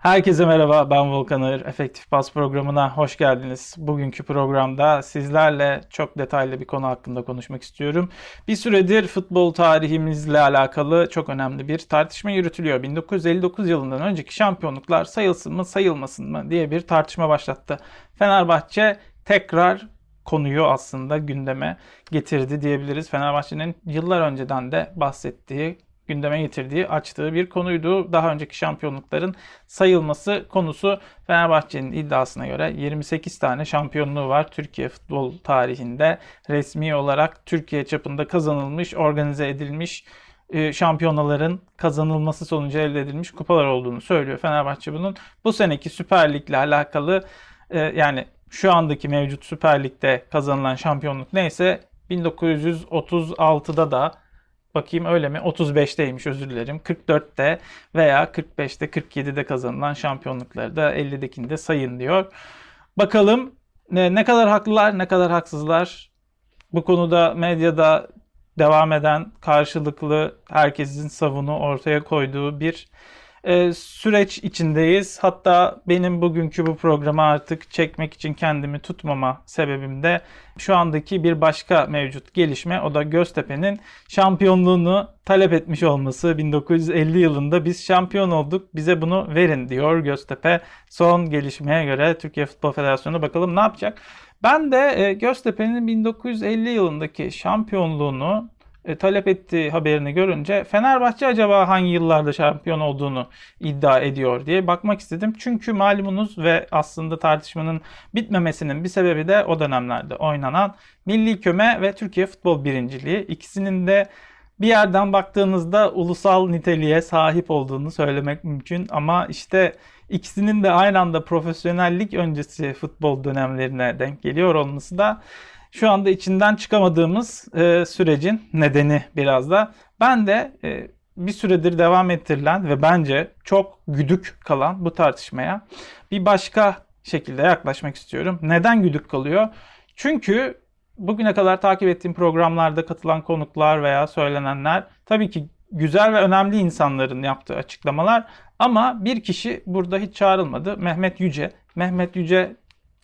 Herkese merhaba, ben Volkanır. Efektif Pas programına hoş geldiniz. Bugünkü programda sizlerle çok detaylı bir konu hakkında konuşmak istiyorum. Bir süredir futbol tarihimizle alakalı çok önemli bir tartışma yürütülüyor. 1959 yılından önceki şampiyonluklar sayılsın mı, sayılmasın mı diye bir tartışma başlattı. Fenerbahçe tekrar konuyu aslında gündeme getirdi diyebiliriz. Fenerbahçe'nin yıllar önceden de bahsettiği gündeme getirdiği, açtığı bir konuydu. Daha önceki şampiyonlukların sayılması konusu Fenerbahçe'nin iddiasına göre 28 tane şampiyonluğu var Türkiye futbol tarihinde. Resmi olarak Türkiye çapında kazanılmış, organize edilmiş e, şampiyonaların kazanılması sonucu elde edilmiş kupalar olduğunu söylüyor Fenerbahçe bunun. Bu seneki Süper Lig'le alakalı e, yani şu andaki mevcut Süper Lig'de kazanılan şampiyonluk neyse 1936'da da Bakayım öyle mi? 35'teymiş özür dilerim. 44'te veya 45'te 47'de kazanılan şampiyonlukları da 50'dekinde sayın diyor. Bakalım ne, ne kadar haklılar ne kadar haksızlar. Bu konuda medyada devam eden karşılıklı herkesin savunu ortaya koyduğu bir e, süreç içindeyiz. Hatta benim bugünkü bu programı artık çekmek için kendimi tutmama sebebim de şu andaki bir başka mevcut gelişme. O da Göztepe'nin şampiyonluğunu talep etmiş olması. 1950 yılında biz şampiyon olduk bize bunu verin diyor Göztepe. Son gelişmeye göre Türkiye Futbol Federasyonu bakalım ne yapacak? Ben de e, Göztepe'nin 1950 yılındaki şampiyonluğunu e, talep ettiği haberini görünce Fenerbahçe acaba hangi yıllarda şampiyon olduğunu iddia ediyor diye bakmak istedim. Çünkü malumunuz ve aslında tartışmanın bitmemesinin bir sebebi de o dönemlerde oynanan Milli Köme ve Türkiye Futbol Birinciliği. İkisinin de bir yerden baktığınızda ulusal niteliğe sahip olduğunu söylemek mümkün ama işte ikisinin de aynı anda profesyonellik öncesi futbol dönemlerine denk geliyor olması da şu anda içinden çıkamadığımız e, sürecin nedeni biraz da. Ben de e, bir süredir devam ettirilen ve bence çok güdük kalan bu tartışmaya bir başka şekilde yaklaşmak istiyorum. Neden güdük kalıyor? Çünkü bugüne kadar takip ettiğim programlarda katılan konuklar veya söylenenler tabii ki güzel ve önemli insanların yaptığı açıklamalar ama bir kişi burada hiç çağrılmadı. Mehmet Yüce. Mehmet Yüce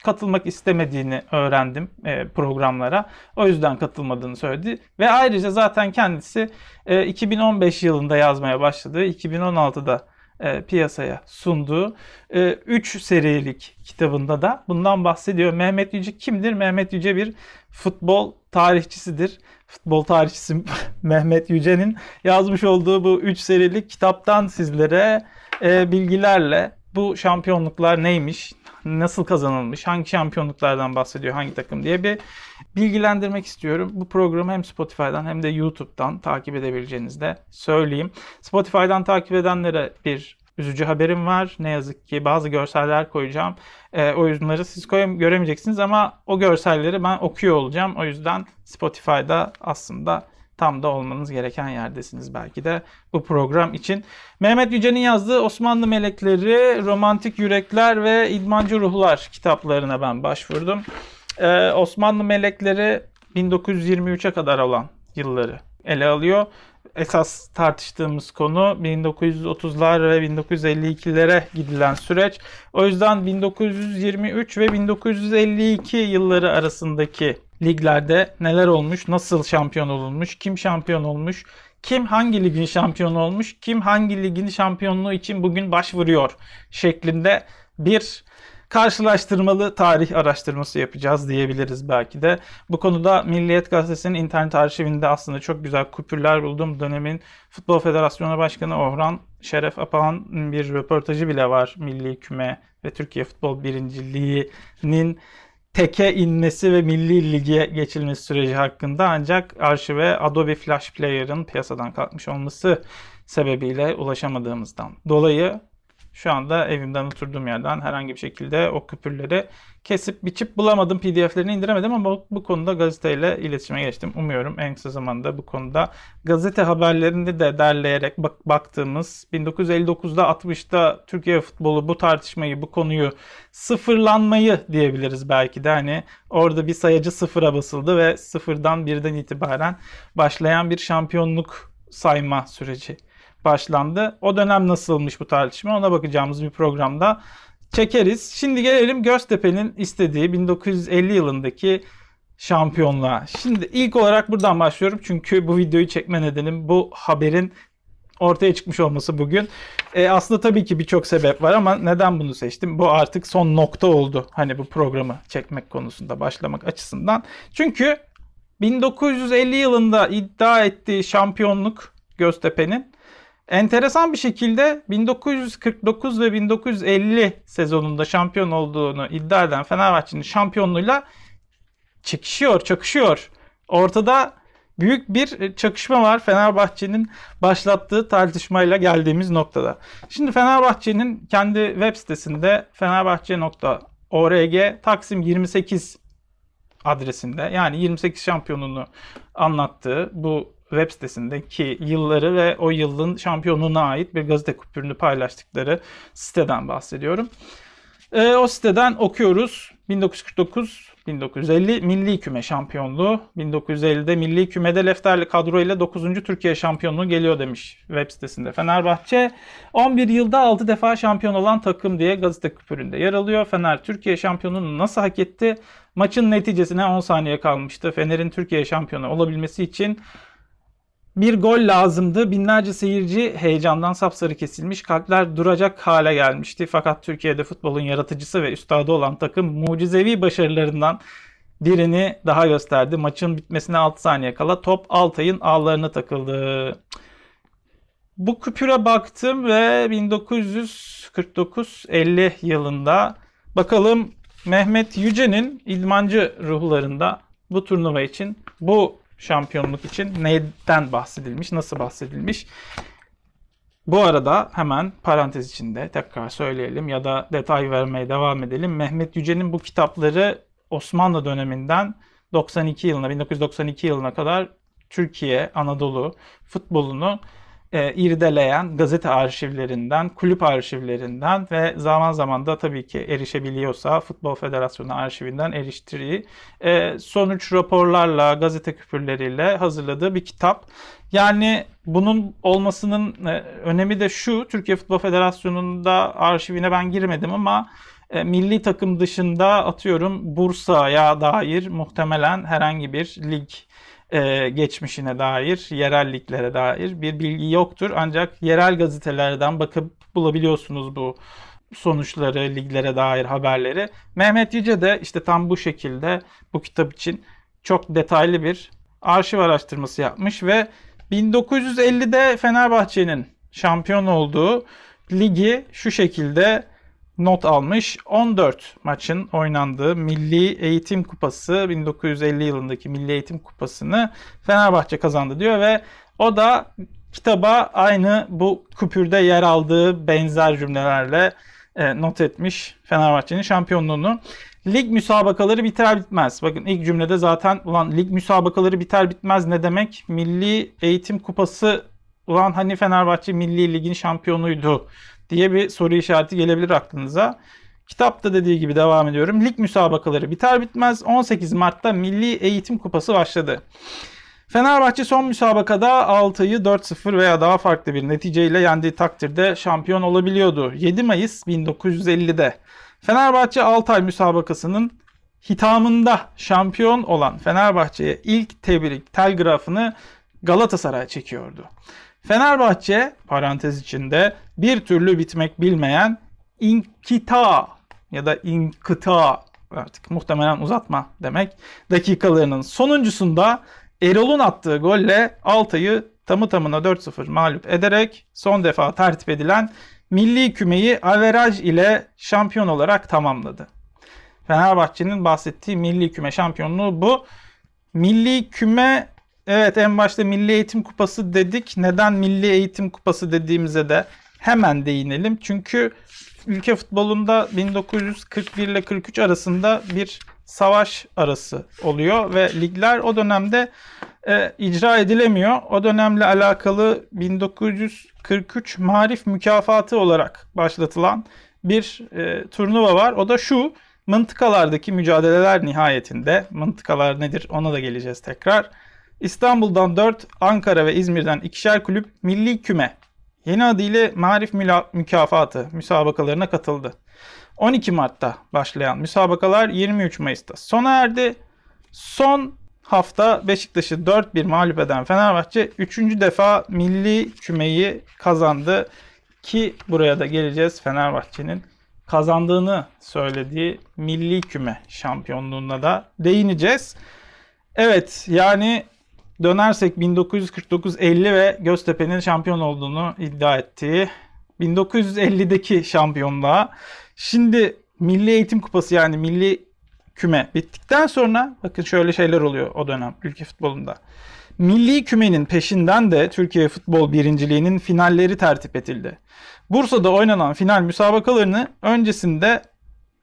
katılmak istemediğini öğrendim e, programlara. O yüzden katılmadığını söyledi. Ve ayrıca zaten kendisi e, 2015 yılında yazmaya başladığı, 2016'da e, piyasaya sunduğu 3 e, serilik kitabında da bundan bahsediyor. Mehmet Yüce kimdir? Mehmet Yüce bir futbol tarihçisidir. Futbol tarihçisi Mehmet Yüce'nin yazmış olduğu bu 3 serilik kitaptan sizlere e, bilgilerle bu şampiyonluklar neymiş, nasıl kazanılmış, hangi şampiyonluklardan bahsediyor, hangi takım diye bir bilgilendirmek istiyorum. Bu programı hem Spotify'dan hem de YouTube'dan takip edebileceğinizi de söyleyeyim. Spotify'dan takip edenlere bir üzücü haberim var. Ne yazık ki bazı görseller koyacağım. E, o yüzden siz koyam göremeyeceksiniz ama o görselleri ben okuyor olacağım. O yüzden Spotify'da aslında tam da olmanız gereken yerdesiniz belki de bu program için. Mehmet Yüce'nin yazdığı Osmanlı Melekleri, Romantik Yürekler ve İdmancı Ruhlar kitaplarına ben başvurdum. Ee, Osmanlı Melekleri 1923'e kadar olan yılları ele alıyor. Esas tartıştığımız konu 1930'lar ve 1952'lere gidilen süreç. O yüzden 1923 ve 1952 yılları arasındaki liglerde neler olmuş, nasıl şampiyon olunmuş, kim şampiyon olmuş, kim hangi ligin şampiyonu olmuş, kim hangi ligin şampiyonluğu için bugün başvuruyor şeklinde bir karşılaştırmalı tarih araştırması yapacağız diyebiliriz belki de. Bu konuda Milliyet Gazetesi'nin internet arşivinde aslında çok güzel kupürler buldum. Dönemin Futbol Federasyonu Başkanı Orhan Şeref Apahan bir röportajı bile var Milli Küme ve Türkiye Futbol Birinciliği'nin teke inmesi ve Milli Lig'e geçilmesi süreci hakkında ancak arşive Adobe Flash Player'ın piyasadan kalkmış olması sebebiyle ulaşamadığımızdan dolayı şu anda evimden oturduğum yerden herhangi bir şekilde o küpürleri kesip biçip bulamadım. PDF'lerini indiremedim ama bu, konuda gazeteyle iletişime geçtim. Umuyorum en kısa zamanda bu konuda gazete haberlerini de derleyerek bak, baktığımız 1959'da 60'da Türkiye futbolu bu tartışmayı, bu konuyu sıfırlanmayı diyebiliriz belki de. Hani orada bir sayacı sıfıra basıldı ve sıfırdan birden itibaren başlayan bir şampiyonluk sayma süreci başlandı. O dönem nasılmış bu tartışma ona bakacağımız bir programda çekeriz. Şimdi gelelim Göztepe'nin istediği 1950 yılındaki şampiyonluğa. Şimdi ilk olarak buradan başlıyorum çünkü bu videoyu çekme nedenim bu haberin ortaya çıkmış olması bugün. E, aslında tabii ki birçok sebep var ama neden bunu seçtim? Bu artık son nokta oldu. Hani bu programı çekmek konusunda başlamak açısından. Çünkü 1950 yılında iddia ettiği şampiyonluk Göztepe'nin enteresan bir şekilde 1949 ve 1950 sezonunda şampiyon olduğunu iddia eden Fenerbahçe'nin şampiyonluğuyla çekişiyor, çakışıyor. Ortada büyük bir çakışma var Fenerbahçe'nin başlattığı tartışmayla geldiğimiz noktada. Şimdi Fenerbahçe'nin kendi web sitesinde fenerbahçe.org Taksim 28 adresinde yani 28 şampiyonunu anlattığı bu web sitesindeki yılları ve o yılın şampiyonluğuna ait bir gazete kupürünü paylaştıkları siteden bahsediyorum. E, o siteden okuyoruz. 1949 1950 Milli Küme şampiyonluğu. 1950'de Milli Küme'de Lefterli kadro ile 9. Türkiye şampiyonluğu geliyor demiş web sitesinde. Fenerbahçe 11 yılda 6 defa şampiyon olan takım diye gazete küpüründe yer alıyor. Fener Türkiye şampiyonluğunu nasıl hak etti? Maçın neticesine 10 saniye kalmıştı. Fener'in Türkiye şampiyonu olabilmesi için bir gol lazımdı. Binlerce seyirci heyecandan sapsarı kesilmiş. Kalpler duracak hale gelmişti. Fakat Türkiye'de futbolun yaratıcısı ve üstadı olan takım mucizevi başarılarından birini daha gösterdi. Maçın bitmesine 6 saniye kala top Altay'ın ağlarına takıldı. Bu küpüre baktım ve 1949-50 yılında bakalım Mehmet Yüce'nin idmancı ruhlarında bu turnuva için bu şampiyonluk için neyden bahsedilmiş, nasıl bahsedilmiş? Bu arada hemen parantez içinde tekrar söyleyelim ya da detay vermeye devam edelim. Mehmet Yüce'nin bu kitapları Osmanlı döneminden 92 yılına 1992 yılına kadar Türkiye, Anadolu futbolunu e, irdeleyen gazete arşivlerinden, kulüp arşivlerinden ve zaman zaman da tabii ki erişebiliyorsa Futbol Federasyonu arşivinden eriştirdiği e, sonuç raporlarla, gazete küpürleriyle hazırladığı bir kitap. Yani bunun olmasının e, önemi de şu, Türkiye Futbol Federasyonu'nda arşivine ben girmedim ama e, milli takım dışında atıyorum Bursa'ya dair muhtemelen herhangi bir lig e, geçmişine dair, yerelliklere dair bir bilgi yoktur. Ancak yerel gazetelerden bakıp bulabiliyorsunuz bu sonuçları, liglere dair haberleri. Mehmet Yüce de işte tam bu şekilde bu kitap için çok detaylı bir arşiv araştırması yapmış ve 1950'de Fenerbahçe'nin şampiyon olduğu ligi şu şekilde not almış. 14 maçın oynandığı Milli Eğitim Kupası 1950 yılındaki Milli Eğitim Kupası'nı Fenerbahçe kazandı diyor ve o da kitaba aynı bu küpürde yer aldığı benzer cümlelerle e, not etmiş Fenerbahçe'nin şampiyonluğunu. Lig müsabakaları biter bitmez. Bakın ilk cümlede zaten ulan lig müsabakaları biter bitmez ne demek? Milli Eğitim Kupası ulan hani Fenerbahçe Milli Lig'in şampiyonuydu diye bir soru işareti gelebilir aklınıza. Kitapta dediği gibi devam ediyorum. Lig müsabakaları biter bitmez 18 Mart'ta Milli Eğitim Kupası başladı. Fenerbahçe son müsabakada 6'yı 4-0 veya daha farklı bir neticeyle yendiği takdirde şampiyon olabiliyordu. 7 Mayıs 1950'de Fenerbahçe Altay müsabakasının hitamında şampiyon olan Fenerbahçe'ye ilk tebrik telgrafını Galatasaray çekiyordu. Fenerbahçe parantez içinde bir türlü bitmek bilmeyen inkita ya da inkıta artık muhtemelen uzatma demek dakikalarının sonuncusunda Erol'un attığı golle Altay'ı tamı tamına 4-0 mağlup ederek son defa tertip edilen milli kümeyi averaj ile şampiyon olarak tamamladı. Fenerbahçe'nin bahsettiği milli küme şampiyonluğu bu. Milli küme Evet en başta Milli Eğitim Kupası dedik. Neden Milli Eğitim Kupası dediğimize de hemen değinelim. Çünkü ülke futbolunda 1941 ile 43 arasında bir savaş arası oluyor ve ligler o dönemde e, icra edilemiyor. O dönemle alakalı 1943 Marif Mükafatı olarak başlatılan bir e, turnuva var. O da şu mıntıkalardaki mücadeleler nihayetinde mıntıkalar nedir ona da geleceğiz tekrar İstanbul'dan 4, Ankara ve İzmir'den ikişer kulüp milli küme yeni adıyla Marif Mükafatı müsabakalarına katıldı. 12 Mart'ta başlayan müsabakalar 23 Mayıs'ta sona erdi. Son hafta Beşiktaş'ı 4-1 mağlup eden Fenerbahçe 3. defa milli kümeyi kazandı. Ki buraya da geleceğiz Fenerbahçe'nin kazandığını söylediği milli küme şampiyonluğuna da değineceğiz. Evet yani dönersek 1949-50 ve Göztepe'nin şampiyon olduğunu iddia ettiği 1950'deki şampiyonluğa şimdi Milli Eğitim Kupası yani Milli Küme bittikten sonra bakın şöyle şeyler oluyor o dönem ülke futbolunda. Milli kümenin peşinden de Türkiye Futbol Birinciliği'nin finalleri tertip edildi. Bursa'da oynanan final müsabakalarını öncesinde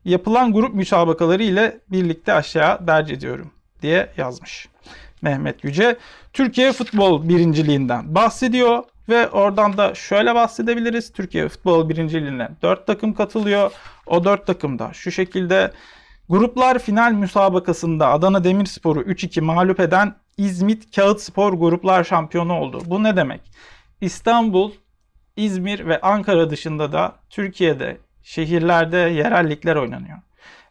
yapılan grup müsabakaları ile birlikte aşağı derc ediyorum diye yazmış. Mehmet Yüce Türkiye Futbol Birinciliğinden bahsediyor ve oradan da şöyle bahsedebiliriz. Türkiye Futbol Birinciliğine 4 takım katılıyor. O 4 takım da şu şekilde gruplar final müsabakasında Adana Demirspor'u 3-2 mağlup eden İzmit Kağıt Spor gruplar şampiyonu oldu. Bu ne demek? İstanbul, İzmir ve Ankara dışında da Türkiye'de şehirlerde yerellikler oynanıyor.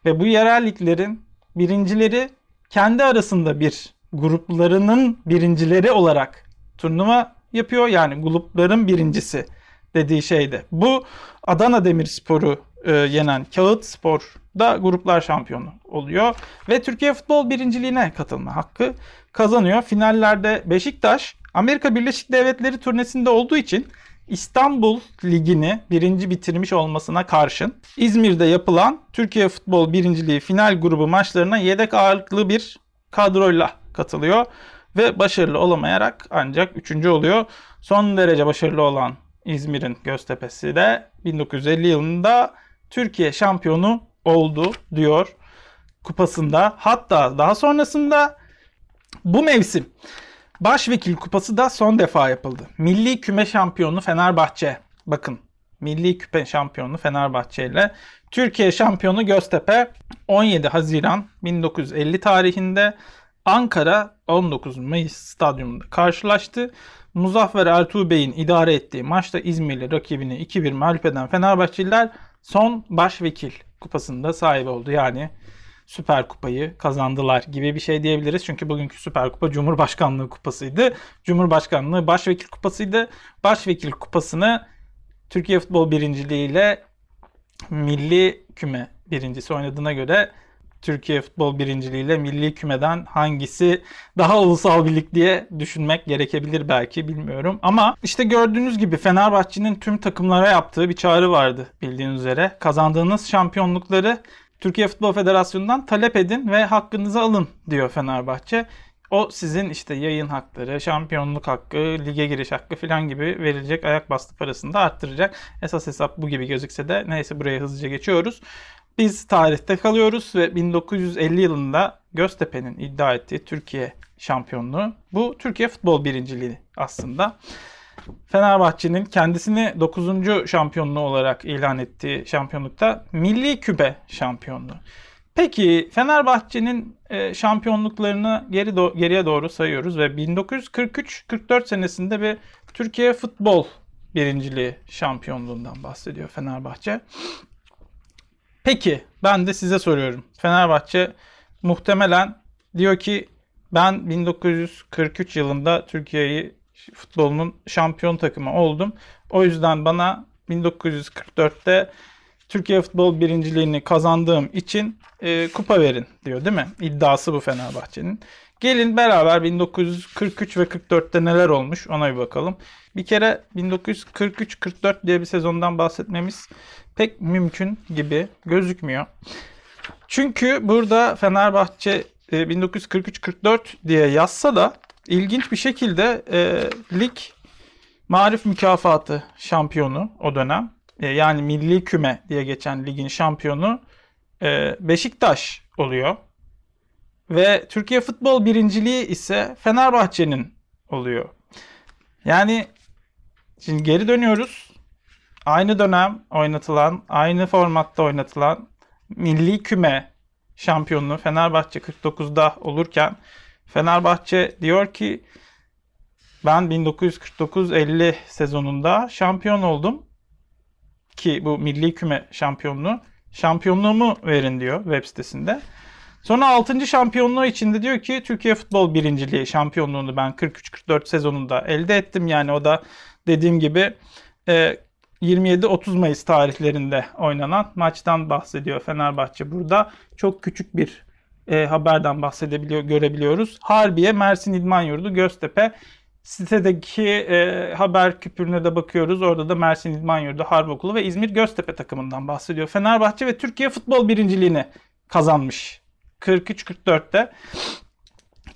Ve bu yerelliklerin birincileri kendi arasında bir gruplarının birincileri olarak turnuva yapıyor. Yani grupların birincisi dediği şeyde. Bu Adana Demirspor'u e, yenen Kağıt Spor da gruplar şampiyonu oluyor. Ve Türkiye Futbol Birinciliğine katılma hakkı kazanıyor. Finallerde Beşiktaş Amerika Birleşik Devletleri turnesinde olduğu için İstanbul Ligi'ni birinci bitirmiş olmasına karşın İzmir'de yapılan Türkiye Futbol Birinciliği final grubu maçlarına yedek ağırlıklı bir kadroyla katılıyor ve başarılı olamayarak ancak üçüncü oluyor. Son derece başarılı olan İzmir'in Göztepe'si de 1950 yılında Türkiye şampiyonu oldu diyor kupasında. Hatta daha sonrasında bu mevsim Başvekil Kupası da son defa yapıldı. Milli Küme Şampiyonu Fenerbahçe. Bakın Milli Küpe Şampiyonu Fenerbahçe ile Türkiye Şampiyonu Göztepe 17 Haziran 1950 tarihinde Ankara 19 Mayıs stadyumunda karşılaştı. Muzaffer Ertuğ Bey'in idare ettiği maçta İzmirli rakibini 2-1 mağlup eden Fenerbahçeliler son başvekil kupasında sahip oldu. Yani Süper Kupayı kazandılar gibi bir şey diyebiliriz. Çünkü bugünkü Süper Kupa Cumhurbaşkanlığı Kupası'ydı. Cumhurbaşkanlığı Başvekil Kupası'ydı. Başvekil Kupası'nı Türkiye Futbol Birinciliği ile Milli Küme birincisi oynadığına göre Türkiye Futbol Birinciliği ile Milli Küme'den hangisi daha ulusal bir lig diye düşünmek gerekebilir belki bilmiyorum. Ama işte gördüğünüz gibi Fenerbahçe'nin tüm takımlara yaptığı bir çağrı vardı bildiğiniz üzere. Kazandığınız şampiyonlukları Türkiye Futbol Federasyonu'ndan talep edin ve hakkınızı alın diyor Fenerbahçe. O sizin işte yayın hakları, şampiyonluk hakkı, lige giriş hakkı falan gibi verilecek ayak bastı parasını da arttıracak. Esas hesap bu gibi gözükse de neyse buraya hızlıca geçiyoruz. Biz tarihte kalıyoruz ve 1950 yılında Göztepe'nin iddia ettiği Türkiye şampiyonluğu bu Türkiye futbol birinciliği aslında. Fenerbahçe'nin kendisini 9. şampiyonluğu olarak ilan ettiği şampiyonlukta Milli Küpe şampiyonluğu. Peki Fenerbahçe'nin e, şampiyonluklarını geri do- geriye doğru sayıyoruz ve 1943-44 senesinde bir Türkiye futbol birinciliği şampiyonluğundan bahsediyor Fenerbahçe. Peki ben de size soruyorum. Fenerbahçe muhtemelen diyor ki ben 1943 yılında Türkiye'yi futbolunun şampiyon takımı oldum. O yüzden bana 1944'te Türkiye futbol birinciliğini kazandığım için e, kupa verin diyor değil mi? İddiası bu Fenerbahçe'nin. Gelin beraber 1943 ve 44'te neler olmuş ona bir bakalım. Bir kere 1943-44 diye bir sezondan bahsetmemiz pek mümkün gibi gözükmüyor. Çünkü burada Fenerbahçe 1943-44 e, diye yazsa da ilginç bir şekilde e, lig Marif Mükafatı şampiyonu o dönem. E, yani Milli Küme diye geçen ligin şampiyonu e, Beşiktaş oluyor. Ve Türkiye Futbol Birinciliği ise Fenerbahçe'nin oluyor. Yani şimdi geri dönüyoruz. Aynı dönem oynatılan, aynı formatta oynatılan Milli Küme şampiyonluğu Fenerbahçe 49'da olurken Fenerbahçe diyor ki Ben 1949-50 sezonunda şampiyon oldum. Ki bu milli küme şampiyonluğu. Şampiyonluğumu verin diyor web sitesinde. Sonra 6. şampiyonluğu içinde diyor ki Türkiye Futbol Birinciliği şampiyonluğunu ben 43-44 sezonunda elde ettim. Yani o da dediğim gibi 27-30 e, Mayıs tarihlerinde oynanan maçtan bahsediyor Fenerbahçe burada. Çok küçük bir e, haberden bahsedebiliyor, görebiliyoruz. Harbiye, Mersin İdman Yurdu, Göztepe. Sitedeki e, haber küpürüne de bakıyoruz. Orada da Mersin İdman Yurdu, Harp Okulu ve İzmir Göztepe takımından bahsediyor. Fenerbahçe ve Türkiye futbol birinciliğini kazanmış 43-44'te.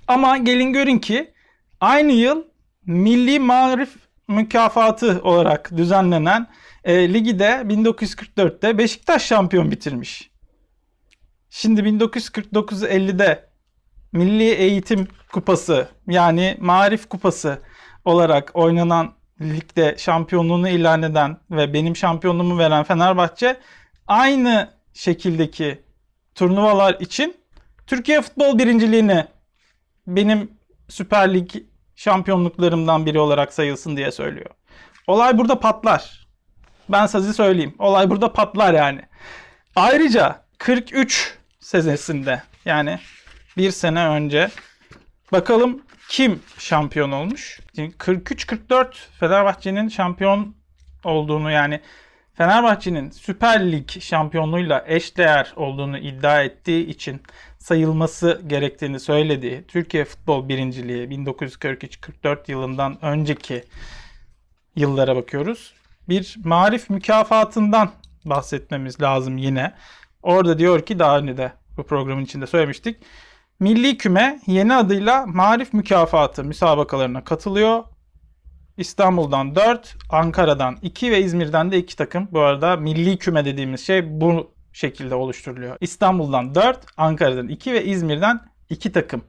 Ama gelin görün ki aynı yıl Milli Marif Mükafatı olarak düzenlenen e, ligi de 1944'te Beşiktaş şampiyon bitirmiş. Şimdi 1949-50'de Milli Eğitim Kupası yani Marif Kupası olarak oynanan ligde şampiyonluğunu ilan eden ve benim şampiyonluğumu veren Fenerbahçe aynı şekildeki turnuvalar için Türkiye futbol birinciliğini benim Süper Lig şampiyonluklarımdan biri olarak sayılsın diye söylüyor. Olay burada patlar. Ben size söyleyeyim. Olay burada patlar yani. Ayrıca 43 senesinde yani bir sene önce bakalım kim şampiyon olmuş? 43-44 Fenerbahçe'nin şampiyon olduğunu yani Fenerbahçe'nin Süper Lig şampiyonluğuyla eşdeğer olduğunu iddia ettiği için sayılması gerektiğini söylediği Türkiye Futbol Birinciliği 1943-44 yılından önceki yıllara bakıyoruz. Bir marif mükafatından bahsetmemiz lazım yine. Orada diyor ki daha önce de bu programın içinde söylemiştik. Milli Küme yeni adıyla Marif Mükafatı müsabakalarına katılıyor. İstanbul'dan 4, Ankara'dan 2 ve İzmir'den de 2 takım. Bu arada milli küme dediğimiz şey bu şekilde oluşturuluyor. İstanbul'dan 4, Ankara'dan 2 ve İzmir'den 2 takım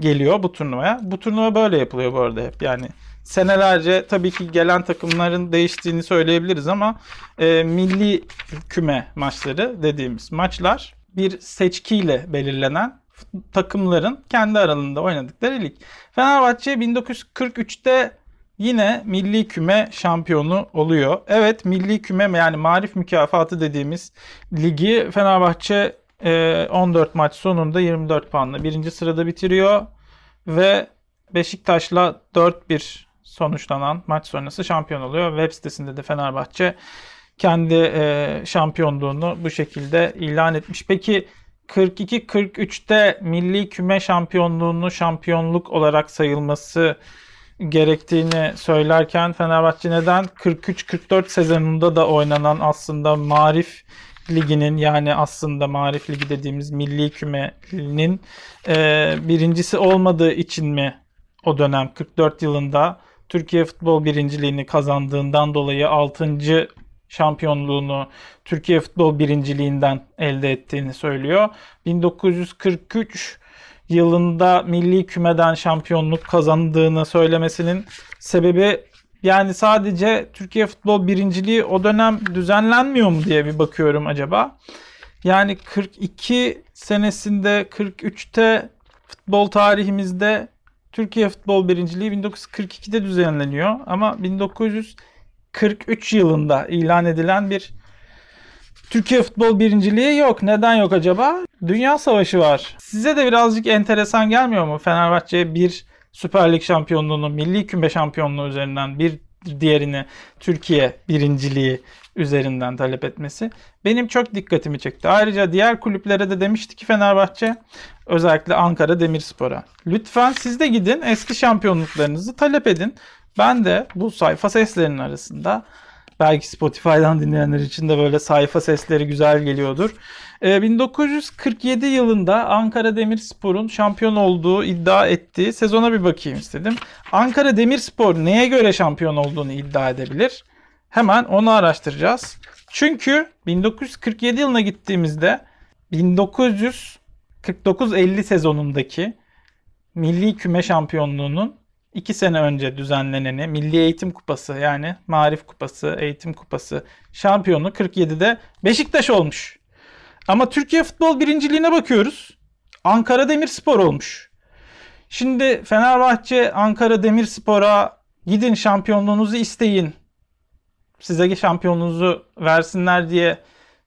geliyor bu turnuvaya. Bu turnuva böyle yapılıyor bu arada hep. Yani senelerce tabii ki gelen takımların değiştiğini söyleyebiliriz ama e, milli küme maçları dediğimiz maçlar bir seçkiyle belirlenen takımların kendi aralarında oynadıkları lig. Fenerbahçe 1943'te yine milli küme şampiyonu oluyor. Evet milli küme yani marif mükafatı dediğimiz ligi Fenerbahçe 14 e, maç sonunda 24 puanla birinci sırada bitiriyor ve Beşiktaş'la 4-1 sonuçlanan maç sonrası şampiyon oluyor. Web sitesinde de Fenerbahçe kendi e, şampiyonluğunu bu şekilde ilan etmiş. Peki 42-43'te milli küme şampiyonluğunu şampiyonluk olarak sayılması gerektiğini söylerken Fenerbahçe neden 43-44 sezonunda da oynanan aslında Marif Ligi'nin yani aslında Marif Ligi dediğimiz milli kümenin e, birincisi olmadığı için mi o dönem 44 yılında Türkiye Futbol Birinciliğini kazandığından dolayı 6. şampiyonluğunu Türkiye Futbol Birinciliğinden elde ettiğini söylüyor. 1943 yılında milli kümeden şampiyonluk kazandığını söylemesinin sebebi yani sadece Türkiye Futbol Birinciliği o dönem düzenlenmiyor mu diye bir bakıyorum acaba. Yani 42 senesinde 43'te futbol tarihimizde Türkiye Futbol Birinciliği 1942'de düzenleniyor ama 1943 yılında ilan edilen bir Türkiye futbol birinciliği yok. Neden yok acaba? Dünya Savaşı var. Size de birazcık enteresan gelmiyor mu? Fenerbahçe bir Süper Lig şampiyonluğunu, milli küme şampiyonluğu üzerinden bir diğerini Türkiye birinciliği üzerinden talep etmesi benim çok dikkatimi çekti. Ayrıca diğer kulüplere de demişti ki Fenerbahçe özellikle Ankara Demirspor'a. Lütfen siz de gidin eski şampiyonluklarınızı talep edin. Ben de bu sayfa seslerinin arasında Belki Spotify'dan dinleyenler için de böyle sayfa sesleri güzel geliyordur. Ee, 1947 yılında Ankara Demirspor'un şampiyon olduğu iddia ettiği sezona bir bakayım istedim. Ankara Demirspor neye göre şampiyon olduğunu iddia edebilir? Hemen onu araştıracağız. Çünkü 1947 yılına gittiğimizde 1949-50 sezonundaki milli küme şampiyonluğunun 2 sene önce düzenleneni Milli Eğitim Kupası yani Marif Kupası, Eğitim Kupası şampiyonu 47'de Beşiktaş olmuş. Ama Türkiye Futbol Birinciliğine bakıyoruz. Ankara Demirspor olmuş. Şimdi Fenerbahçe Ankara Demirspor'a gidin şampiyonluğunuzu isteyin. Size şampiyonluğunuzu versinler diye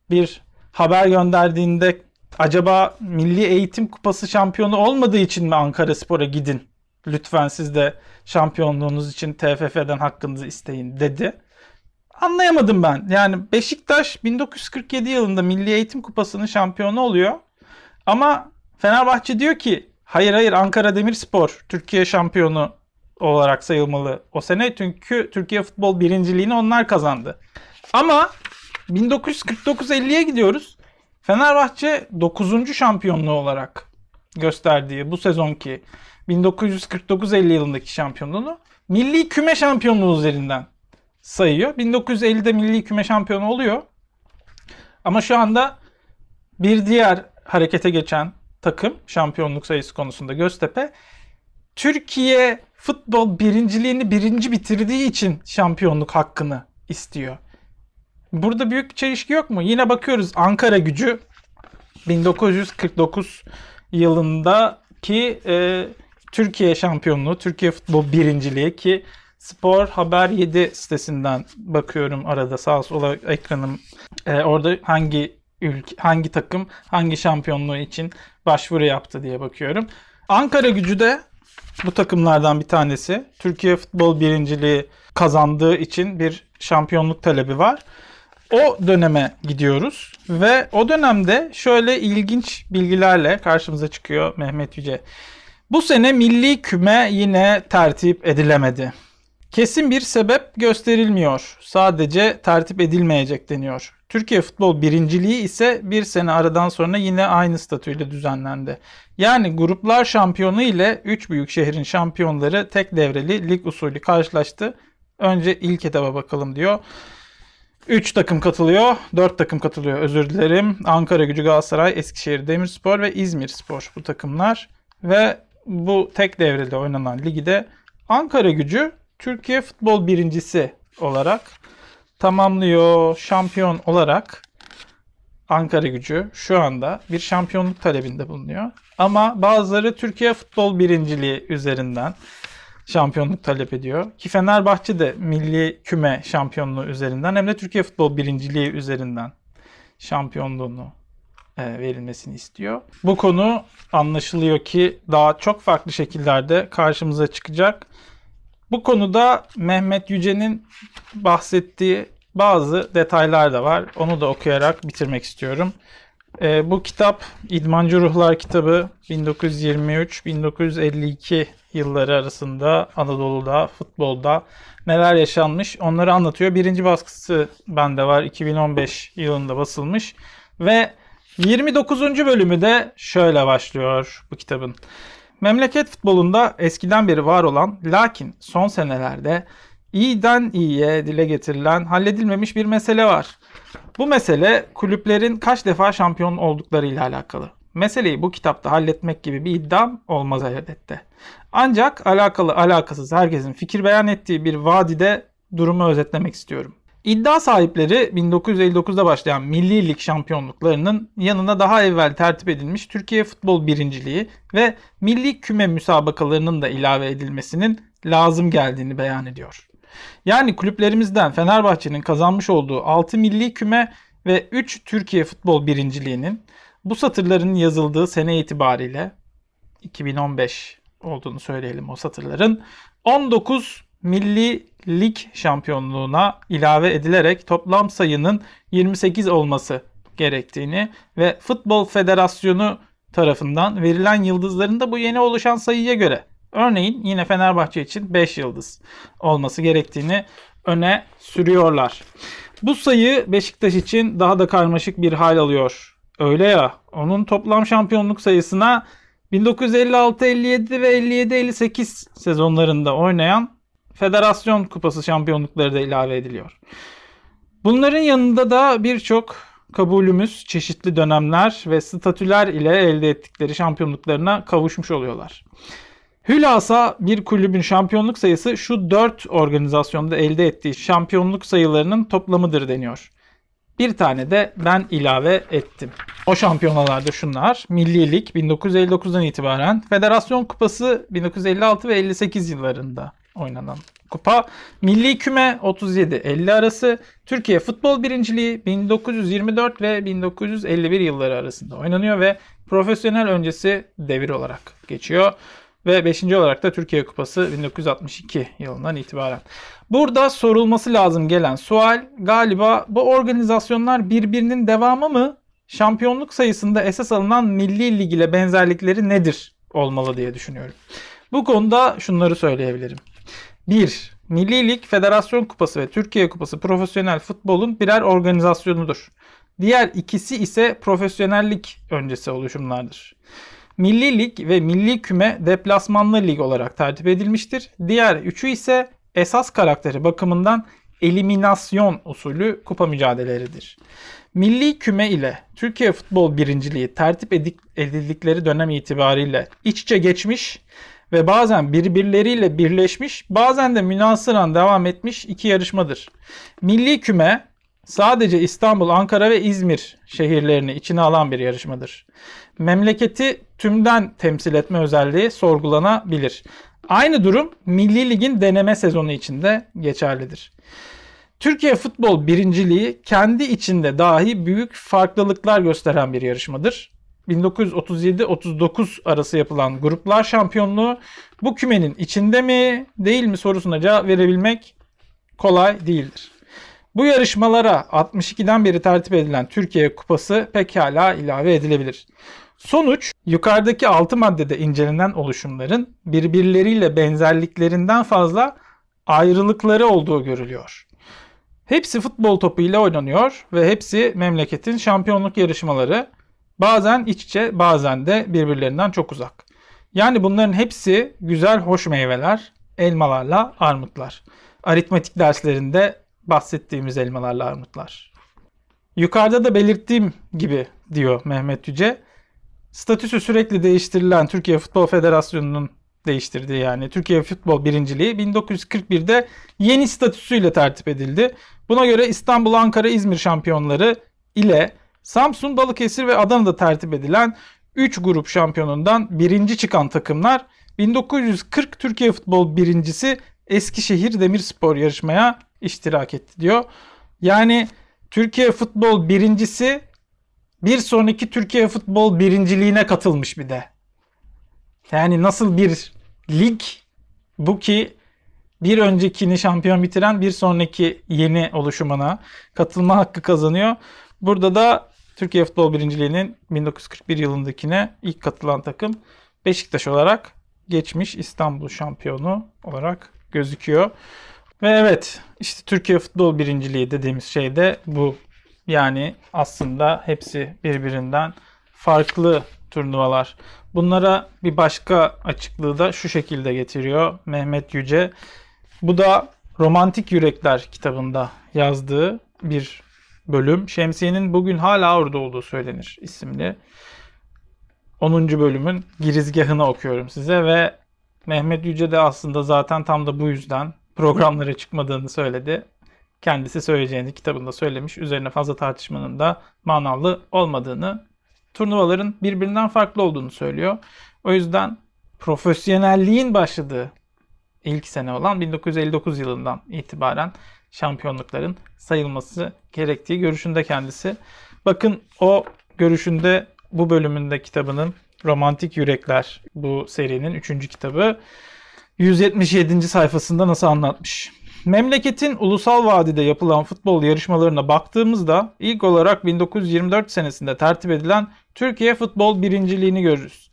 bir haber gönderdiğinde acaba Milli Eğitim Kupası şampiyonu olmadığı için mi Ankara Spor'a gidin? Lütfen siz de şampiyonluğunuz için TFF'den hakkınızı isteyin dedi. Anlayamadım ben. Yani Beşiktaş 1947 yılında Milli Eğitim Kupası'nın şampiyonu oluyor. Ama Fenerbahçe diyor ki hayır hayır Ankara Demirspor Türkiye şampiyonu olarak sayılmalı o sene. Çünkü Türkiye futbol birinciliğini onlar kazandı. Ama 1949-50'ye gidiyoruz. Fenerbahçe 9. şampiyonluğu olarak gösterdiği bu sezonki 1949-50 yılındaki şampiyonluğunu milli küme şampiyonluğu üzerinden sayıyor. 1950'de milli küme şampiyonu oluyor. Ama şu anda bir diğer harekete geçen takım şampiyonluk sayısı konusunda Göztepe Türkiye futbol birinciliğini birinci bitirdiği için şampiyonluk hakkını istiyor. Burada büyük çelişki yok mu? Yine bakıyoruz Ankara gücü 1949 yılındaki e, Türkiye şampiyonluğu, Türkiye futbol birinciliği ki Spor Haber 7 sitesinden bakıyorum arada sağ sola ekranım. E, orada hangi ülke, hangi takım hangi şampiyonluğu için başvuru yaptı diye bakıyorum. Ankara gücü de bu takımlardan bir tanesi. Türkiye futbol birinciliği kazandığı için bir şampiyonluk talebi var. O döneme gidiyoruz ve o dönemde şöyle ilginç bilgilerle karşımıza çıkıyor Mehmet Yüce. Bu sene milli küme yine tertip edilemedi. Kesin bir sebep gösterilmiyor. Sadece tertip edilmeyecek deniyor. Türkiye futbol birinciliği ise bir sene aradan sonra yine aynı statüyle düzenlendi. Yani gruplar şampiyonu ile 3 büyük şehrin şampiyonları tek devreli lig usulü karşılaştı. Önce ilk etaba bakalım diyor. 3 takım katılıyor. 4 takım katılıyor özür dilerim. Ankara Gücü, Galatasaray, Eskişehir Demirspor ve İzmir Spor bu takımlar. Ve bu tek devrede oynanan ligi de Ankara Gücü Türkiye futbol birincisi olarak tamamlıyor. Şampiyon olarak Ankara Gücü şu anda bir şampiyonluk talebinde bulunuyor. Ama bazıları Türkiye futbol birinciliği üzerinden şampiyonluk talep ediyor. Ki Fenerbahçe de milli küme şampiyonluğu üzerinden hem de Türkiye futbol birinciliği üzerinden şampiyonluğunu verilmesini istiyor. Bu konu anlaşılıyor ki daha çok farklı şekillerde karşımıza çıkacak. Bu konuda Mehmet Yüce'nin bahsettiği bazı detaylar da var. Onu da okuyarak bitirmek istiyorum. E, bu kitap İdmancı Ruhlar kitabı 1923-1952 yılları arasında Anadolu'da, futbolda neler yaşanmış onları anlatıyor. Birinci baskısı bende var 2015 yılında basılmış ve 29. bölümü de şöyle başlıyor bu kitabın. Memleket futbolunda eskiden beri var olan lakin son senelerde iyiden iyiye dile getirilen halledilmemiş bir mesele var. Bu mesele kulüplerin kaç defa şampiyon oldukları ile alakalı. Meseleyi bu kitapta halletmek gibi bir iddiam olmaz elbette. Ancak alakalı alakasız herkesin fikir beyan ettiği bir vadide durumu özetlemek istiyorum. İddia sahipleri 1959'da başlayan Milli Lig şampiyonluklarının yanına daha evvel tertip edilmiş Türkiye Futbol Birinciliği ve Milli Küme müsabakalarının da ilave edilmesinin lazım geldiğini beyan ediyor. Yani kulüplerimizden Fenerbahçe'nin kazanmış olduğu 6 milli küme ve 3 Türkiye futbol birinciliğinin bu satırların yazıldığı sene itibariyle 2015 olduğunu söyleyelim o satırların 19 milli lig şampiyonluğuna ilave edilerek toplam sayının 28 olması gerektiğini ve Futbol Federasyonu tarafından verilen yıldızların da bu yeni oluşan sayıya göre örneğin yine Fenerbahçe için 5 yıldız olması gerektiğini öne sürüyorlar. Bu sayı Beşiktaş için daha da karmaşık bir hal alıyor. Öyle ya onun toplam şampiyonluk sayısına 1956, 57 ve 57, 58 sezonlarında oynayan Federasyon Kupası şampiyonlukları da ilave ediliyor. Bunların yanında da birçok kabulümüz çeşitli dönemler ve statüler ile elde ettikleri şampiyonluklarına kavuşmuş oluyorlar. Hülasa bir kulübün şampiyonluk sayısı şu 4 organizasyonda elde ettiği şampiyonluk sayılarının toplamıdır deniyor. Bir tane de ben ilave ettim. O şampiyonalarda şunlar. Milli Lig 1959'dan itibaren, Federasyon Kupası 1956 ve 58 yıllarında oynanan kupa. Milli Küme 37-50 arası. Türkiye Futbol Birinciliği 1924 ve 1951 yılları arasında oynanıyor ve profesyonel öncesi devir olarak geçiyor. Ve 5. olarak da Türkiye Kupası 1962 yılından itibaren. Burada sorulması lazım gelen sual galiba bu organizasyonlar birbirinin devamı mı? Şampiyonluk sayısında esas alınan milli lig ile benzerlikleri nedir olmalı diye düşünüyorum. Bu konuda şunları söyleyebilirim. 1. Milli Lig, Federasyon Kupası ve Türkiye Kupası profesyonel futbolun birer organizasyonudur. Diğer ikisi ise profesyonellik öncesi oluşumlardır. Milli Lig ve Milli Küme deplasmanlı lig olarak tertip edilmiştir. Diğer üçü ise esas karakteri bakımından eliminasyon usulü kupa mücadeleleridir. Milli küme ile Türkiye Futbol Birinciliği tertip edildikleri dönem itibariyle iç içe geçmiş ve bazen birbirleriyle birleşmiş, bazen de münasıran devam etmiş iki yarışmadır. Milli küme sadece İstanbul, Ankara ve İzmir şehirlerini içine alan bir yarışmadır. Memleketi tümden temsil etme özelliği sorgulanabilir. Aynı durum Milli Lig'in deneme sezonu içinde geçerlidir. Türkiye Futbol Birinciliği kendi içinde dahi büyük farklılıklar gösteren bir yarışmadır. 1937-39 arası yapılan gruplar şampiyonluğu bu kümenin içinde mi değil mi sorusuna cevap verebilmek kolay değildir. Bu yarışmalara 62'den beri tertip edilen Türkiye Kupası pekala ilave edilebilir. Sonuç yukarıdaki 6 maddede incelenen oluşumların birbirleriyle benzerliklerinden fazla ayrılıkları olduğu görülüyor. Hepsi futbol topu ile oynanıyor ve hepsi memleketin şampiyonluk yarışmaları. Bazen iç içe bazen de birbirlerinden çok uzak. Yani bunların hepsi güzel hoş meyveler, elmalarla armutlar. Aritmetik derslerinde bahsettiğimiz elmalarla armutlar. Yukarıda da belirttiğim gibi diyor Mehmet Yüce. Statüsü sürekli değiştirilen Türkiye Futbol Federasyonu'nun değiştirdiği yani Türkiye Futbol Birinciliği 1941'de yeni statüsüyle tertip edildi. Buna göre İstanbul, Ankara, İzmir şampiyonları ile Samsun, Balıkesir ve Adana'da tertip edilen 3 grup şampiyonundan birinci çıkan takımlar 1940 Türkiye Futbol birincisi Eskişehir Demirspor yarışmaya iştirak etti diyor. Yani Türkiye Futbol birincisi bir sonraki Türkiye Futbol birinciliğine katılmış bir de. Yani nasıl bir lig bu ki bir öncekini şampiyon bitiren bir sonraki yeni oluşumuna katılma hakkı kazanıyor. Burada da Türkiye Futbol Birinciliği'nin 1941 yılındakine ilk katılan takım Beşiktaş olarak geçmiş İstanbul şampiyonu olarak gözüküyor. Ve evet işte Türkiye Futbol Birinciliği dediğimiz şey de bu. Yani aslında hepsi birbirinden farklı turnuvalar. Bunlara bir başka açıklığı da şu şekilde getiriyor Mehmet Yüce. Bu da Romantik Yürekler kitabında yazdığı bir bölüm. Şemsiye'nin bugün hala orada olduğu söylenir isimli. 10. bölümün girizgahını okuyorum size ve Mehmet Yüce de aslında zaten tam da bu yüzden programlara çıkmadığını söyledi. Kendisi söyleyeceğini kitabında söylemiş. Üzerine fazla tartışmanın da manalı olmadığını, turnuvaların birbirinden farklı olduğunu söylüyor. O yüzden profesyonelliğin başladığı ilk sene olan 1959 yılından itibaren şampiyonlukların sayılması gerektiği görüşünde kendisi. Bakın o görüşünde bu bölümünde kitabının Romantik Yürekler bu serinin 3. kitabı 177. sayfasında nasıl anlatmış. Memleketin ulusal vadide yapılan futbol yarışmalarına baktığımızda ilk olarak 1924 senesinde tertip edilen Türkiye Futbol Birinciliğini görürüz.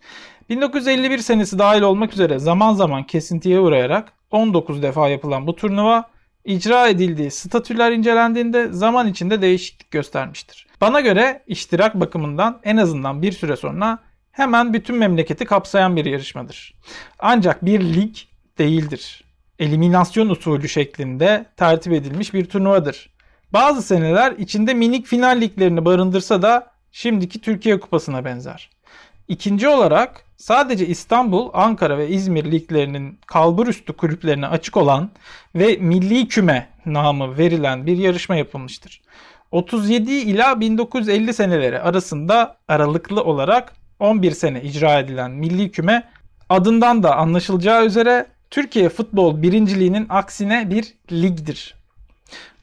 1951 senesi dahil olmak üzere zaman zaman kesintiye uğrayarak 19 defa yapılan bu turnuva icra edildiği statüler incelendiğinde zaman içinde değişiklik göstermiştir. Bana göre iştirak bakımından en azından bir süre sonra hemen bütün memleketi kapsayan bir yarışmadır. Ancak bir lig değildir. Eliminasyon usulü şeklinde tertip edilmiş bir turnuvadır. Bazı seneler içinde minik final liglerini barındırsa da şimdiki Türkiye Kupası'na benzer. İkinci olarak sadece İstanbul, Ankara ve İzmir liglerinin kalburüstü kulüplerine açık olan ve milli küme namı verilen bir yarışma yapılmıştır. 37 ila 1950 seneleri arasında aralıklı olarak 11 sene icra edilen milli küme adından da anlaşılacağı üzere Türkiye futbol birinciliğinin aksine bir ligdir.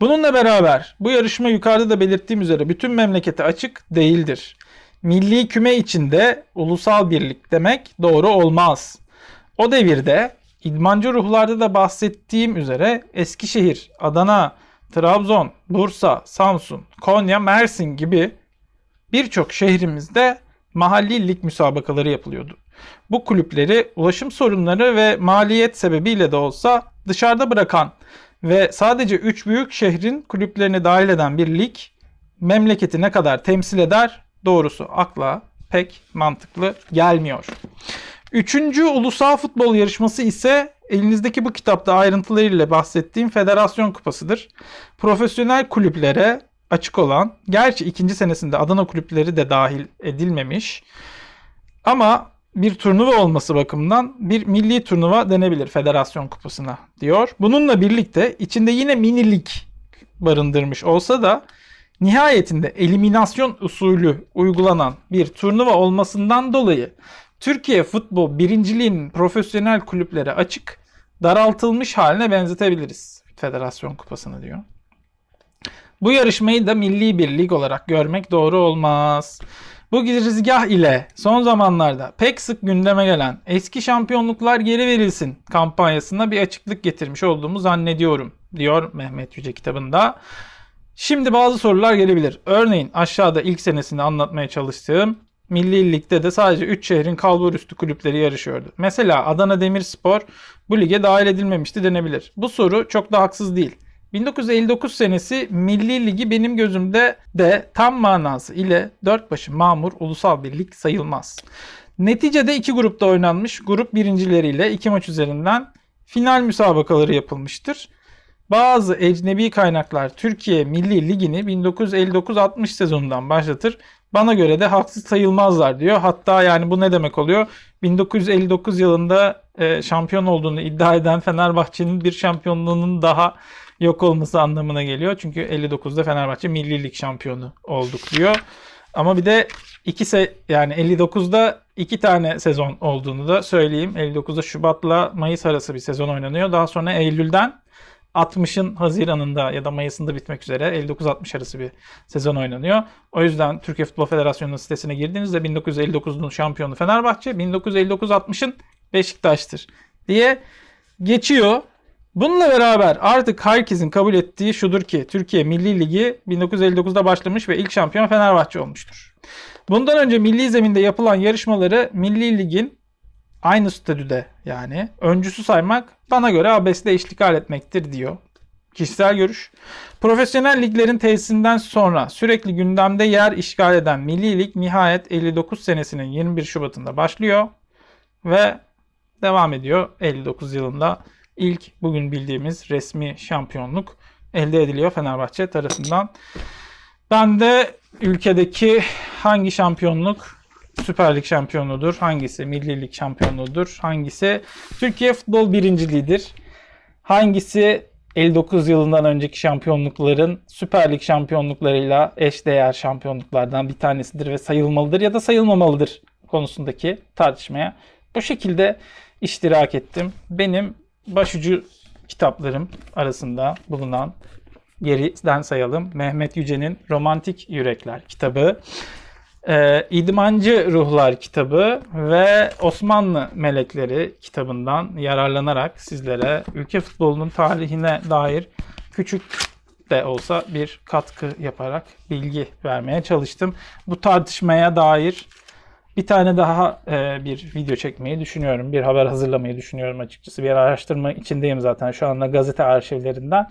Bununla beraber bu yarışma yukarıda da belirttiğim üzere bütün memlekete açık değildir. Milli küme içinde ulusal birlik demek doğru olmaz. O devirde idmancı ruhlarda da bahsettiğim üzere Eskişehir, Adana, Trabzon, Bursa, Samsun, Konya, Mersin gibi birçok şehrimizde mahalli lig müsabakaları yapılıyordu. Bu kulüpleri ulaşım sorunları ve maliyet sebebiyle de olsa dışarıda bırakan ve sadece 3 büyük şehrin kulüplerini dahil eden bir lig memleketi ne kadar temsil eder doğrusu akla pek mantıklı gelmiyor. Üçüncü ulusal futbol yarışması ise elinizdeki bu kitapta ayrıntılarıyla bahsettiğim Federasyon Kupası'dır. Profesyonel kulüplere açık olan, gerçi ikinci senesinde Adana kulüpleri de dahil edilmemiş ama bir turnuva olması bakımından bir milli turnuva denebilir Federasyon Kupası'na diyor. Bununla birlikte içinde yine minilik barındırmış olsa da nihayetinde eliminasyon usulü uygulanan bir turnuva olmasından dolayı Türkiye futbol birinciliğinin profesyonel kulüplere açık daraltılmış haline benzetebiliriz Federasyon Kupası'nı diyor. Bu yarışmayı da milli bir lig olarak görmek doğru olmaz. Bu girizgah ile son zamanlarda pek sık gündeme gelen eski şampiyonluklar geri verilsin kampanyasına bir açıklık getirmiş olduğumu zannediyorum diyor Mehmet Yüce kitabında. Şimdi bazı sorular gelebilir. Örneğin aşağıda ilk senesini anlatmaya çalıştığım Milli Lig'de de sadece 3 şehrin kalbur üstü kulüpleri yarışıyordu. Mesela Adana Demirspor bu lige dahil edilmemişti denebilir. Bu soru çok da haksız değil. 1959 senesi Milli Ligi benim gözümde de tam manası ile dört başı mamur ulusal bir lig sayılmaz. Neticede iki grupta oynanmış. Grup birincileriyle iki maç üzerinden final müsabakaları yapılmıştır. Bazı ecnebi kaynaklar Türkiye Milli Ligi'ni 1959-60 sezonundan başlatır. Bana göre de haksız sayılmazlar diyor. Hatta yani bu ne demek oluyor? 1959 yılında e, şampiyon olduğunu iddia eden Fenerbahçe'nin bir şampiyonluğunun daha yok olması anlamına geliyor. Çünkü 59'da Fenerbahçe Milli Lig şampiyonu olduk diyor. Ama bir de iki se yani 59'da iki tane sezon olduğunu da söyleyeyim. 59'da Şubat'la Mayıs arası bir sezon oynanıyor. Daha sonra Eylül'den 60'ın Haziran'ında ya da Mayıs'ında bitmek üzere 59-60 arası bir sezon oynanıyor. O yüzden Türkiye Futbol Federasyonu'nun sitesine girdiğinizde 1959'un şampiyonu Fenerbahçe, 1959-60'ın Beşiktaş'tır diye geçiyor. Bununla beraber artık herkesin kabul ettiği şudur ki Türkiye Milli Ligi 1959'da başlamış ve ilk şampiyon Fenerbahçe olmuştur. Bundan önce milli zeminde yapılan yarışmaları Milli Lig'in aynı statüde yani öncüsü saymak bana göre abesle iştikal etmektir diyor. Kişisel görüş. Profesyonel liglerin tesisinden sonra sürekli gündemde yer işgal eden Milli Lig nihayet 59 senesinin 21 Şubat'ında başlıyor ve devam ediyor 59 yılında ilk bugün bildiğimiz resmi şampiyonluk elde ediliyor Fenerbahçe tarafından. Ben de ülkedeki hangi şampiyonluk Süper Lig şampiyonudur, hangisi Milli Lig şampiyonudur, hangisi? Türkiye futbol birinciliğidir, hangisi 59 yılından önceki şampiyonlukların Süper Lig şampiyonluklarıyla eşdeğer şampiyonluklardan bir tanesidir ve sayılmalıdır ya da sayılmamalıdır konusundaki tartışmaya bu şekilde iştirak ettim. Benim başucu kitaplarım arasında bulunan geriden sayalım. Mehmet Yüce'nin Romantik Yürekler kitabı, e, İdmancı Ruhlar kitabı ve Osmanlı Melekleri kitabından yararlanarak sizlere ülke futbolunun tarihine dair küçük de olsa bir katkı yaparak bilgi vermeye çalıştım. Bu tartışmaya dair bir tane daha e, bir video çekmeyi düşünüyorum. Bir haber hazırlamayı düşünüyorum açıkçası. Bir araştırma içindeyim zaten şu anda gazete arşivlerinden.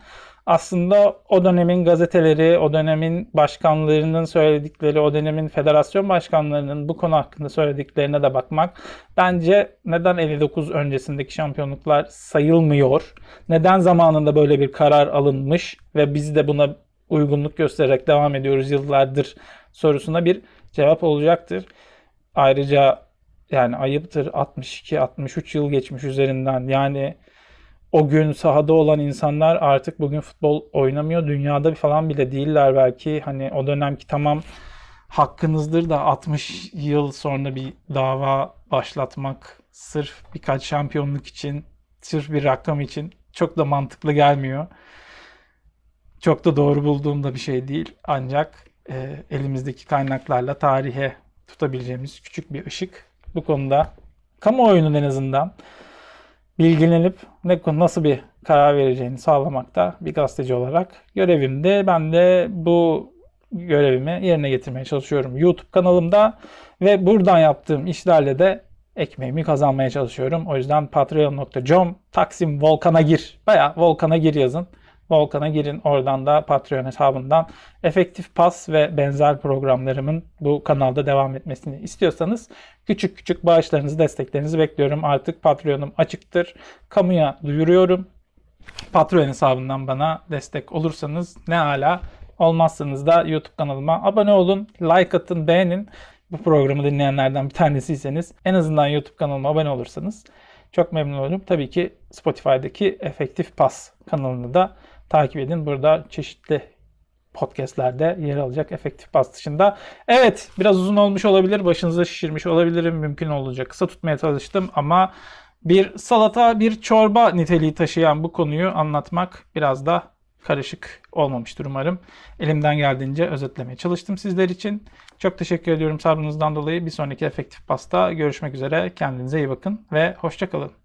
Aslında o dönemin gazeteleri, o dönemin başkanlarının söyledikleri, o dönemin federasyon başkanlarının bu konu hakkında söylediklerine de bakmak. Bence neden 59 öncesindeki şampiyonluklar sayılmıyor? Neden zamanında böyle bir karar alınmış ve biz de buna uygunluk göstererek devam ediyoruz yıllardır sorusuna bir cevap olacaktır. Ayrıca yani ayıptır 62-63 yıl geçmiş üzerinden yani o gün sahada olan insanlar artık bugün futbol oynamıyor. Dünyada falan bile değiller belki. Hani o dönemki tamam hakkınızdır da 60 yıl sonra bir dava başlatmak sırf birkaç şampiyonluk için, sırf bir rakam için çok da mantıklı gelmiyor. Çok da doğru bulduğum da bir şey değil. Ancak e, elimizdeki kaynaklarla tarihe tutabileceğimiz küçük bir ışık. Bu konuda kamuoyunun en azından bilgilenip ne nasıl bir karar vereceğini sağlamakta bir gazeteci olarak görevimde. Ben de bu görevimi yerine getirmeye çalışıyorum YouTube kanalımda ve buradan yaptığım işlerle de ekmeğimi kazanmaya çalışıyorum. O yüzden patreon.com Taksim Volkan'a gir. Baya Volkan'a gir yazın. Volkan'a girin. Oradan da Patreon hesabından efektif pas ve benzer programlarımın bu kanalda devam etmesini istiyorsanız küçük küçük bağışlarınızı, desteklerinizi bekliyorum. Artık Patreon'um açıktır. Kamuya duyuruyorum. Patreon hesabından bana destek olursanız ne ala olmazsanız da YouTube kanalıma abone olun, like atın, beğenin. Bu programı dinleyenlerden bir tanesiyseniz en azından YouTube kanalıma abone olursanız çok memnun olurum. Tabii ki Spotify'daki Efektif Pas kanalını da takip edin. Burada çeşitli podcastlerde yer alacak efektif pas dışında. Evet biraz uzun olmuş olabilir. Başınıza şişirmiş olabilirim. Mümkün olacak. Kısa tutmaya çalıştım ama bir salata bir çorba niteliği taşıyan bu konuyu anlatmak biraz da karışık olmamıştır umarım. Elimden geldiğince özetlemeye çalıştım sizler için. Çok teşekkür ediyorum sabrınızdan dolayı. Bir sonraki efektif pasta görüşmek üzere. Kendinize iyi bakın ve hoşçakalın.